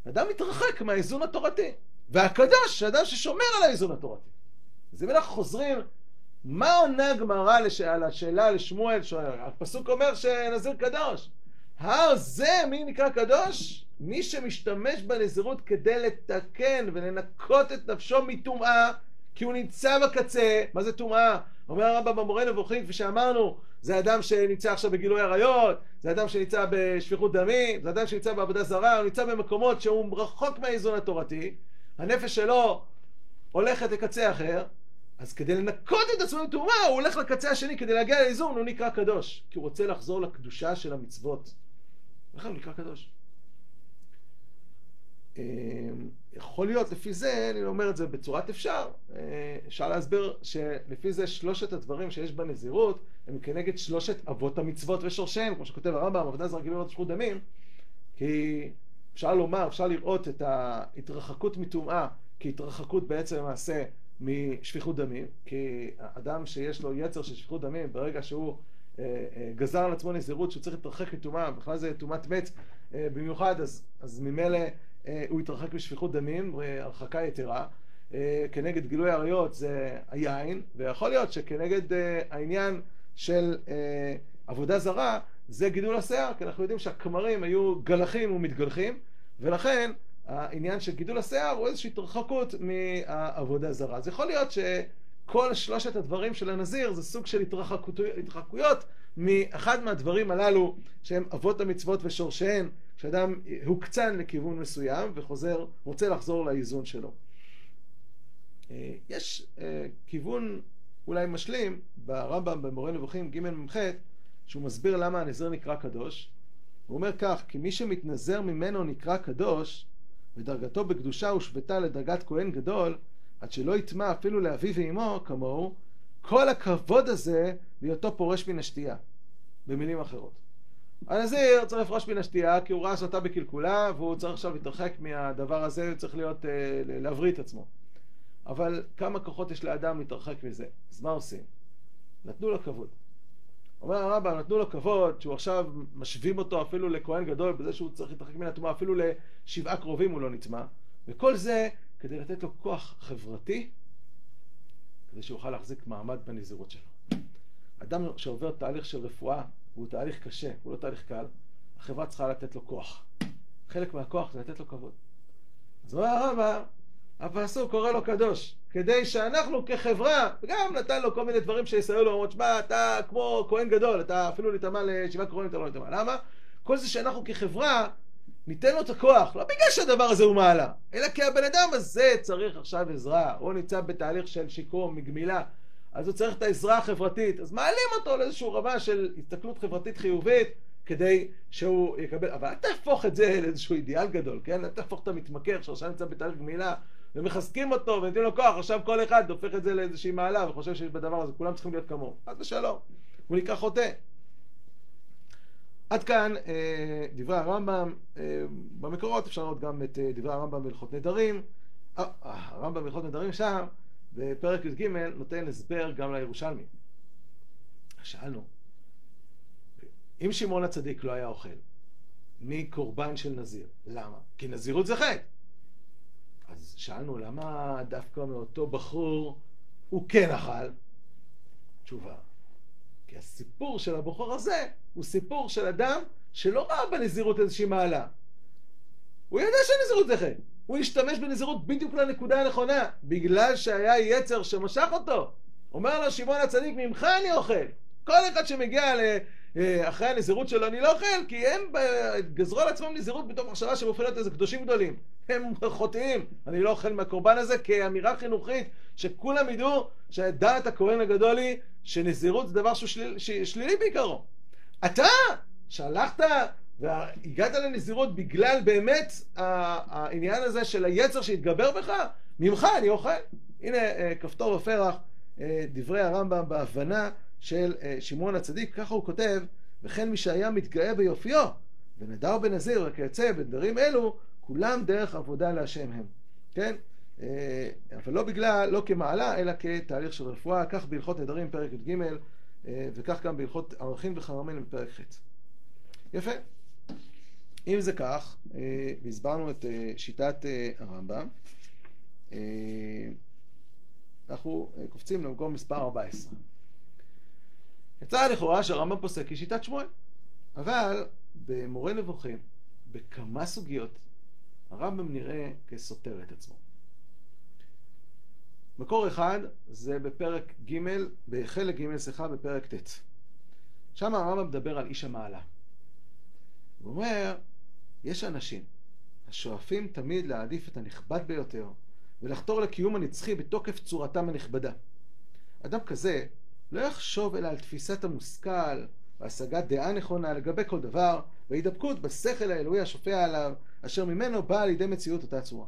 אדם מתרחק מהאיזון התורתי. והקדוש, אדם ששומר על האיזון התורתי. אז אם אנחנו חוזרים, מה עונה גמרא לש... על השאלה לשמואל? הפסוק אומר שנזיר קדוש. הר זה מי נקרא קדוש? מי שמשתמש בנזירות כדי לתקן ולנקות את נפשו מטומאה, כי הוא נמצא בקצה, מה זה טומאה? אומר הרמב"ם במורה נבוכים, כפי שאמרנו, זה אדם שנמצא עכשיו בגילוי עריות, זה אדם שנמצא בשפיכות דמים, זה אדם שנמצא בעבודה זרה, הוא נמצא במקומות שהוא רחוק מהאיזון התורתי, הנפש שלו הולכת לקצה אחר, אז כדי לנקות את עצמו מטומאה, הוא הולך לקצה השני כדי להגיע לאיזון, הוא נקרא קדוש, כי הוא רוצה לחזור לקדושה של המצוות. לכן הוא נקרא קדוש. אה, יכול להיות לפי זה, אני אומר את זה בצורת אפשר, אה, אפשר להסביר שלפי זה שלושת הדברים שיש בנזירות הם כנגד שלושת אבות המצוות ושורשיהם, כמו שכותב הרמב"ם, עבודה זרה גילוי שפיכות דמים, כי אפשר לומר, אפשר לראות את ההתרחקות מטומאה כהתרחקות בעצם למעשה משפיכות דמים, כי אדם שיש לו יצר של שפיכות דמים, ברגע שהוא גזר על עצמו נזירות שהוא צריך להתרחק מטומאה, בכלל זה טומאת מת במיוחד, אז, אז ממילא אה, הוא התרחק משפיכות דמים, הרחקה יתרה. אה, כנגד גילוי עריות זה היין, ויכול להיות שכנגד אה, העניין של עבודה זרה זה גידול השיער, כי אנחנו יודעים שהכמרים היו גלחים ומתגלחים, ולכן העניין של גידול השיער הוא איזושהי התרחקות מהעבודה זרה. אז יכול להיות שכל שלושת הדברים של הנזיר זה סוג של התרחקויות מאחד מהדברים הללו שהם אבות המצוות ושורשיהן שאדם הוקצן לכיוון מסוים וחוזר, רוצה לחזור לאיזון שלו. אה, יש אה, כיוון אולי משלים ברמב"ם במורה נבוכים ג' מ"ח שהוא מסביר למה הנזיר נקרא קדוש הוא אומר כך, כי מי שמתנזר ממנו נקרא קדוש, ודרגתו בקדושה הושוותה לדרגת כהן גדול, עד שלא יטמע אפילו לאביו ואמו כמוהו, כל הכבוד הזה בהיותו פורש מן השתייה. במילים אחרות. הנזיר צריך לפרוש מן השתייה כי הוא ראה שאתה בקלקולה והוא צריך עכשיו להתרחק מהדבר הזה, הוא צריך להיות, אה, להבריא את עצמו. אבל כמה כוחות יש לאדם להתרחק מזה? אז מה עושים? נתנו לו כבוד. אומר הרמב"ם, נתנו לו כבוד, שהוא עכשיו משווים אותו אפילו לכהן גדול, בזה שהוא צריך להתרחק מן הטומאה, אפילו לשבעה קרובים הוא לא נטמע, וכל זה כדי לתת לו כוח חברתי, כדי שהוא יוכל להחזיק מעמד בנזירות שלו. אדם שעובר תהליך של רפואה, הוא תהליך קשה, הוא לא תהליך קל, החברה צריכה לתת לו כוח. חלק מהכוח זה לתת לו כבוד. אז אומר הרמב"ם, הפסוק קורא לו קדוש, כדי שאנחנו כחברה, וגם נתן לו כל מיני דברים שיסייעו לו, אומרות, שמע, אתה כמו כהן גדול, אתה אפילו להיטמע לשבעה קרובים אתה לא להיטמע. למה? כל זה שאנחנו כחברה ניתן לו את הכוח, לא בגלל שהדבר הזה הוא מעלה, אלא כי הבן אדם הזה צריך עכשיו עזרה, הוא נמצא בתהליך של שיקום, מגמילה, אז הוא צריך את העזרה החברתית, אז מעלים אותו לאיזשהו רמה של הסתכלות חברתית חיובית, כדי שהוא יקבל, אבל אל תהפוך את זה לאיזשהו אידיאל גדול, כן? אל תהפוך את המתמכר שעכשיו נמצא בתהליך גמילה ומחזקים אותו ונותנים לו כוח, עכשיו כל אחד הופך את זה לאיזושהי מעלה וחושב שיש בדבר הזה, כולם צריכים להיות כמוהו. אז בשלום, הוא נקרא חוטא. עד כאן אה, דברי הרמב"ם, אה, במקורות אפשר לראות גם את אה, דברי הרמב"ם בהלכות נדרים. הרמב"ם בהלכות נדרים שם, בפרק י"ג נותן הסבר גם לירושלמי. שאלנו, אם שמעון הצדיק לא היה אוכל מקורבן של נזיר, למה? כי נזירות זה חטא. אז שאלנו, למה דווקא מאותו בחור הוא כן אכל? תשובה, כי הסיפור של הבחור הזה הוא סיפור של אדם שלא ראה בנזירות איזושהי מעלה. הוא ידע שנזירות זה חטא. הוא השתמש בנזירות בדיוק לנקודה הנכונה, בגלל שהיה יצר שמשך אותו. אומר לו שמעון הצדיק, ממך אני אוכל. כל אחד שמגיע אחרי הנזירות שלו, אני לא אוכל, כי הם גזרו על עצמם נזירות בתוך מחשבה שהם הופכים להיות איזה קדושים גדולים. הם חוטאים. אני לא אוכל מהקורבן הזה כאמירה חינוכית, שכולם ידעו שדעת הכהן הגדול היא שנזירות זה דבר שהוא שליל, שלילי בעיקרו. אתה, שהלכת והגעת לנזירות בגלל באמת העניין הזה של היצר שהתגבר בך, ממך אני אוכל. הנה אה, כפתור ופרח, אה, דברי הרמב"ם בהבנה של שמעון הצדיק, ככה הוא כותב, וכן מי שהיה מתגאה ביופיו, ונדר בנזיר וכיוצא בדברים אלו, כולם דרך עבודה להשם הם, כן? אה, אבל לא בגלל, לא כמעלה, אלא כתהליך של רפואה, כך בהלכות נדרים פרק י"ג, אה, וכך גם בהלכות ערכים וחרמים בפרק ח'. יפה. אם זה כך, אה, והסברנו את שיטת הרמב"ם, אנחנו קופצים למקום מספר 14. יצא לכאורה שהרמב"ם פוסק היא שיטת שמואל, אבל במורה נבוכים, בכמה סוגיות, הרמב"ם נראה כסותר את עצמו. מקור אחד זה בפרק ג', בחלק ג', סליחה, בפרק ט'. שם הרמב"ם מדבר על איש המעלה. הוא אומר, יש אנשים השואפים תמיד להעדיף את הנכבד ביותר ולחתור לקיום הנצחי בתוקף צורתם הנכבדה. אדם כזה לא יחשוב אלא על תפיסת המושכל והשגת דעה נכונה לגבי כל דבר והידבקות בשכל האלוהי השופע עליו אשר ממנו באה לידי מציאות אותה צורה.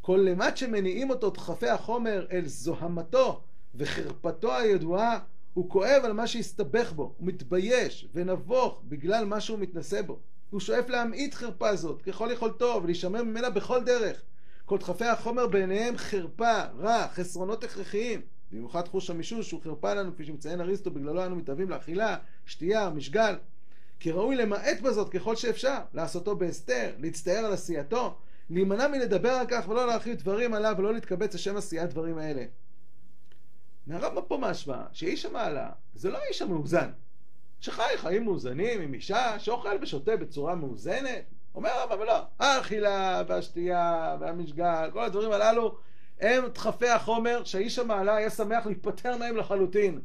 כל למט שמניעים אותו דחפי החומר אל זוהמתו וחרפתו הידועה, הוא כואב על מה שהסתבך בו, הוא מתבייש ונבוך בגלל מה שהוא מתנשא בו. הוא שואף להמעיט חרפה זאת ככל יכולתו ולהישמר ממנה בכל דרך. כל דחפי החומר בעיניהם חרפה, רע, חסרונות הכרחיים. במיוחד חוש המישוש שהוא חרפה לנו, כפי שמציין אריסטו, בגללו אנו מתאבים לאכילה, שתייה, משגל. כי ראוי למעט בזאת ככל שאפשר, לעשותו בהסתר, להצטער על עשייתו, להימנע מלדבר על כך ולא להרחיב דברים עליו ולא להתקבץ לשם עשיית דברים האלה. מהרמב"ם פה משמע שאיש המעלה זה לא האיש המאוזן, שחי חיים מאוזנים עם אישה שאוכל ושותה בצורה מאוזנת. אומר הרמב"ם לא, האכילה והשתייה והמשגל, כל הדברים הללו הם דחפי החומר שהאיש המעלה היה שמח להיפטר מהם לחלוטין.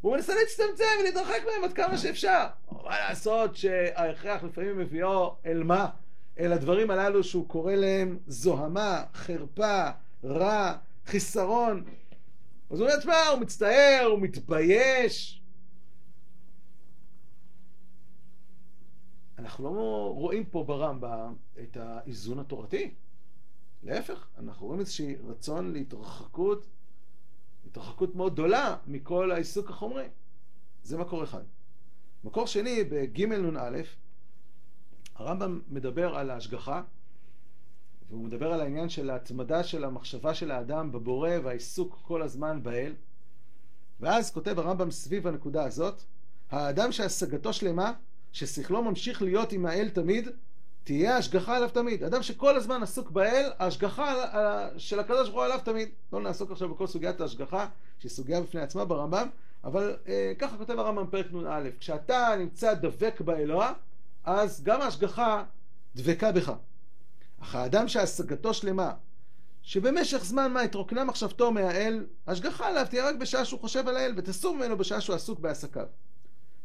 הוא מנסה להצטמצם ולהתרחק מהם עד כמה שאפשר. מה לעשות שההכרח לפעמים מביאו אל מה? אל הדברים הללו שהוא קורא להם זוהמה, חרפה, רע, חיסרון. אז הוא אומר, תשמע, הוא מצטער, הוא מתבייש. אנחנו לא רואים פה ברמב"ם את האיזון התורתי. להפך, אנחנו רואים איזשהי רצון להתרחקות, התרחקות מאוד גדולה מכל העיסוק החומרי. זה מקור אחד. מקור שני, בג' נ"א, הרמב"ם מדבר על ההשגחה, והוא מדבר על העניין של ההתמדה של המחשבה של האדם בבורא והעיסוק כל הזמן באל. ואז כותב הרמב"ם סביב הנקודה הזאת, האדם שהשגתו שלמה, ששכלו ממשיך להיות עם האל תמיד, תהיה השגחה עליו תמיד. אדם שכל הזמן עסוק באל, ההשגחה של הקדוש ברוך הוא עליו תמיד. לא נעסוק עכשיו בכל סוגיית ההשגחה, שהיא סוגיה בפני עצמה ברמב"ם, אבל אה, ככה כותב הרמב"ם פרק נ"א, כשאתה נמצא דבק באלוה, אז גם ההשגחה דבקה בך. אך האדם שהשגתו שלמה, שבמשך זמן מה התרוקנה מחשבתו מהאל, השגחה עליו תהיה רק בשעה שהוא חושב על האל, ותסור ממנו בשעה שהוא עסוק בעסקיו.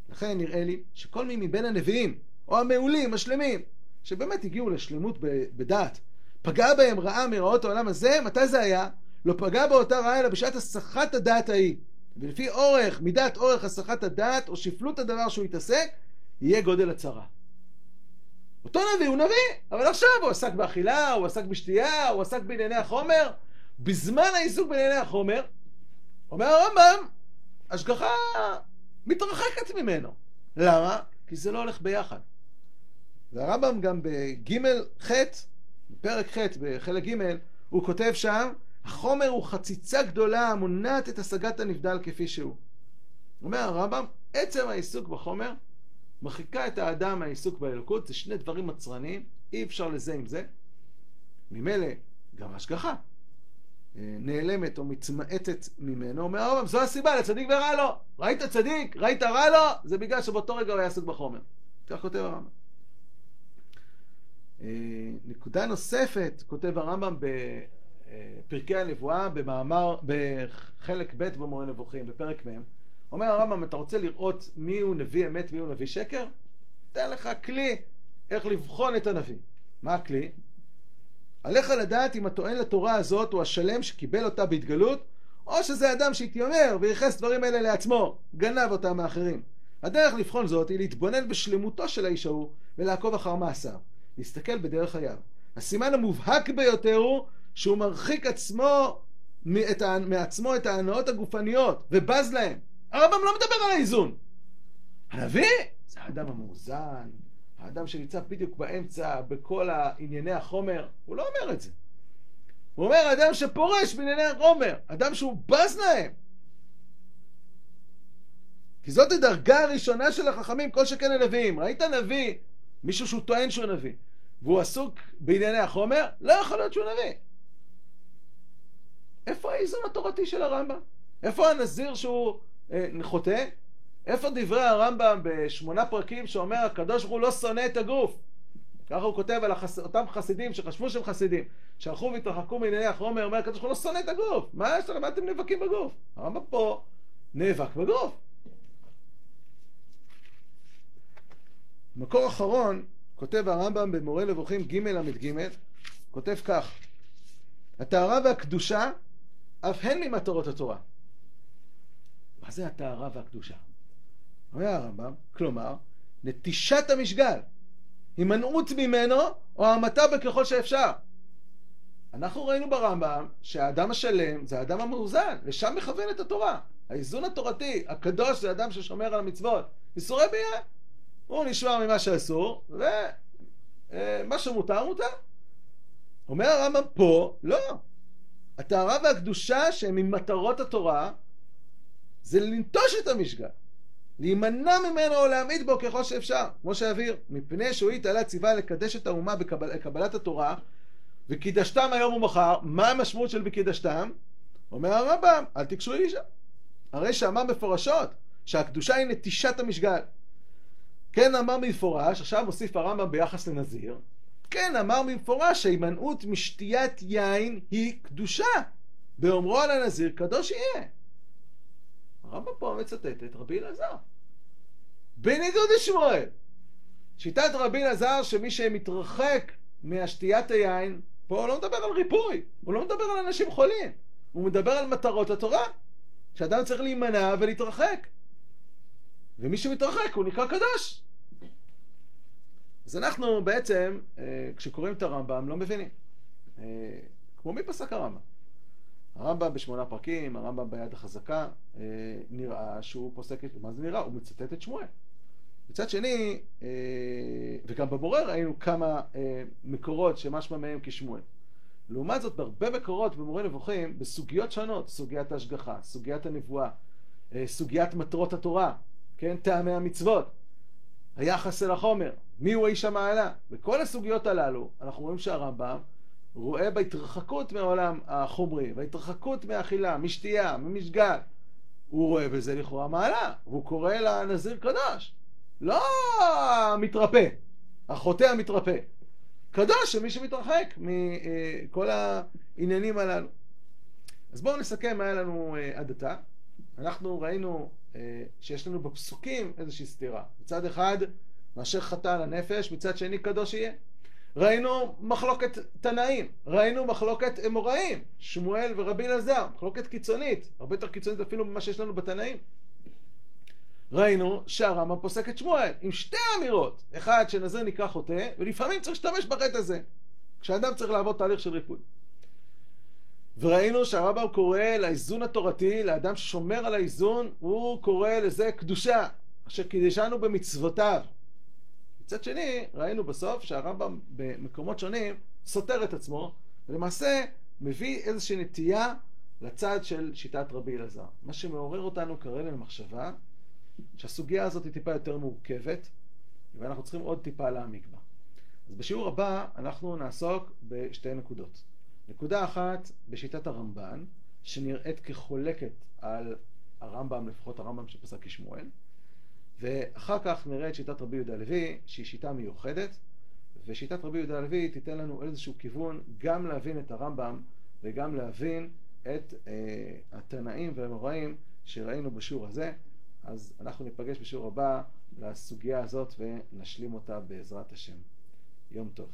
לכן נראה לי שכל מי מבין הנביאים, או המעולים, השלמים, שבאמת הגיעו לשלמות בדעת, פגע בהם רעה מרעות העולם הזה, מתי זה היה? לא פגע באותה רעה אלא בשעת הסחת הדעת ההיא. ולפי אורך, מידת אורך הסחת הדעת, או שפלות הדבר שהוא יתעסק, יהיה גודל הצרה. אותו נביא הוא נביא, אבל עכשיו הוא עסק באכילה, הוא עסק בשתייה, הוא עסק בענייני החומר. בזמן העיסוק בענייני החומר, אומר הרמב"ם, השגחה מתרחקת ממנו. למה? כי זה לא הולך ביחד. והרמב"ם גם בג' ח', בפרק ח', בחלק ג', הוא כותב שם, החומר הוא חציצה גדולה המונעת את השגת הנבדל כפי שהוא. אומר הרמב"ם, עצם העיסוק בחומר מרחיקה את האדם מהעיסוק באלוקות, זה שני דברים מצרניים, אי אפשר לזה עם זה. ממילא גם השגחה אה, נעלמת או מתמעטת ממנו, אומר הרמב"ם, זו הסיבה לצדיק ורע לו. ראית צדיק, ראית רע לו, זה בגלל שבאותו רגע הוא היה עסוק בחומר. כך כותב הרמב"ם. אה, נקודה נוספת, כותב הרמב"ם בפרקי הנבואה, במאמר, בחלק ב' במורה נבוכים, בפרק מ', אומר הרמב"ם, אתה רוצה לראות מי הוא נביא אמת, מי הוא נביא שקר? תן לך כלי איך לבחון את הנביא. מה הכלי? עליך לדעת אם הטוען לתורה הזאת הוא השלם שקיבל אותה בהתגלות, או שזה אדם שהתיימר וייחס דברים אלה לעצמו, גנב אותם מאחרים. הדרך לבחון זאת היא להתבונן בשלמותו של האיש ההוא ולעקוב אחר מעשיו. להסתכל בדרך חייו. הסימן המובהק ביותר הוא שהוא מרחיק עצמו את, מעצמו את ההנאות הגופניות ובז להם. הרמב"ם לא מדבר על האיזון. הנביא זה האדם המאוזן, האדם שנמצא בדיוק באמצע בכל ענייני החומר. הוא לא אומר את זה. הוא אומר אדם שפורש בענייני החומר, אדם שהוא בז להם. כי זאת הדרגה הראשונה של החכמים, כל שכן הנביאים. ראית נביא, מישהו שהוא טוען שהוא נביא, והוא עסוק בענייני החומר, לא יכול להיות שהוא נביא. איפה האיזון התורתי של הרמב"ם? איפה הנזיר שהוא אה, חוטא? איפה דברי הרמב"ם בשמונה פרקים שאומר הקדוש ברוך הוא לא שונא את הגוף? ככה הוא כותב על החס... אותם חסידים שחשבו שהם חסידים, שהלכו והתרחקו מענייני החומר, אומר הקדוש ברוך הוא לא שונא את הגוף. מה יש לכם? מה אתם נאבקים בגוף? הרמב"ם פה נאבק בגוף. מקור אחרון, כותב הרמב"ם במורה נבוכים ג' ל"ג, כותב כך: הטהרה והקדושה אף הן ממטרות התורה. מה זה הטהרה והקדושה? אומר הרמב"ם, כלומר, נטישת המשגל, הימנעות ממנו או המתה בככל שאפשר. אנחנו ראינו ברמב"ם שהאדם השלם זה האדם המאוזן, לשם מכוונת התורה. האיזון התורתי, הקדוש זה אדם ששומר על המצוות. איסורי ביאה. הוא נשמר ממה שאסור, ומה שמותר מותר. אומר הרמב"ם פה, לא. הטהרה והקדושה שהם ממטרות התורה, זה לנטוש את המשגל. להימנע ממנו או להעמיד בו ככל שאפשר, כמו שאבהיר, מפני שהוא התעלה ציווה לקדש את האומה בקבלת התורה, וקידשתם היום ומחר, מה המשמעות של בקידשתם? אומר הרמב"ם, אל תקשו אישה. הרי שאמר מפורשות שהקדושה היא נטישת המשגל. כן אמר במפורש, עכשיו מוסיף הרמב"ם ביחס לנזיר, כן אמר במפורש שההימנעות משתיית יין היא קדושה. באומרו על הנזיר קדוש יהיה. הרמב"ם פה מצטט את רבי אלעזר. בניגוד לשמואל. שיטת רבי אלעזר שמי שמתרחק מהשתיית היין, פה הוא לא מדבר על ריפוי, הוא לא מדבר על אנשים חולים, הוא מדבר על מטרות התורה, שאדם צריך להימנע ולהתרחק. ומי שמתרחק הוא נקרא קדוש. אז אנחנו בעצם, כשקוראים את הרמב"ם, לא מבינים. כמו מי פסק הרמב"ם? הרמב"ם בשמונה פרקים, הרמב"ם ביד החזקה, נראה שהוא פוסק, מה זה נראה? הוא מצטט את שמואל. מצד שני, וגם בבורר ראינו כמה מקורות שמשמע מהם כשמואל. לעומת זאת, בהרבה מקורות במורה נבוכים, בסוגיות שונות, סוגיית ההשגחה, סוגיית הנבואה, סוגיית מטרות התורה, כן, טעמי המצוות, היחס אל החומר, מיהו האיש המעלה, בכל הסוגיות הללו אנחנו רואים שהרמב"ם רואה בהתרחקות מהעולם החומרי, בהתרחקות מהאכילה, משתייה, ממשגל, הוא רואה בזה לכאורה מעלה, והוא קורא לנזיר קדוש, לא המתרפא, החוטא המתרפא, קדוש שמי שמתרחק מכל העניינים הללו. אז בואו נסכם מה היה לנו עד עתה. אנחנו ראינו שיש לנו בפסוקים איזושהי סתירה. מצד אחד, מאשר חטא על הנפש, מצד שני קדוש יהיה. ראינו מחלוקת תנאים, ראינו מחלוקת אמוראים, שמואל ורבי אלעזר, מחלוקת קיצונית, הרבה יותר קיצונית אפילו ממה שיש לנו בתנאים. ראינו שהרמב"ם פוסק את שמואל עם שתי אמירות, אחד שנזיר נקרא חוטא, ולפעמים צריך להשתמש בחטא הזה, כשאדם צריך לעבור תהליך של ריפוי. וראינו שהרמב"ם קורא לאיזון התורתי, לאדם ששומר על האיזון, הוא קורא לזה קדושה, אשר קידשנו במצוותיו. מצד שני, ראינו בסוף שהרמב"ם במקומות שונים סותר את עצמו, ולמעשה מביא איזושהי נטייה לצד של שיטת רבי אלעזר. מה שמעורר אותנו כרגע למחשבה, שהסוגיה הזאת היא טיפה יותר מורכבת, ואנחנו צריכים עוד טיפה להעמיק בה. אז בשיעור הבא אנחנו נעסוק בשתי נקודות. נקודה אחת בשיטת הרמב"ן, שנראית כחולקת על הרמב"ם, לפחות הרמב"ם שפסק כשמואל, ואחר כך נראה את שיטת רבי יהודה הלוי, שהיא שיטה מיוחדת, ושיטת רבי יהודה הלוי תיתן לנו איזשהו כיוון גם להבין את הרמב"ם וגם להבין את אה, התנאים והאמוראים שראינו בשיעור הזה. אז אנחנו ניפגש בשיעור הבא לסוגיה הזאת ונשלים אותה בעזרת השם. יום טוב.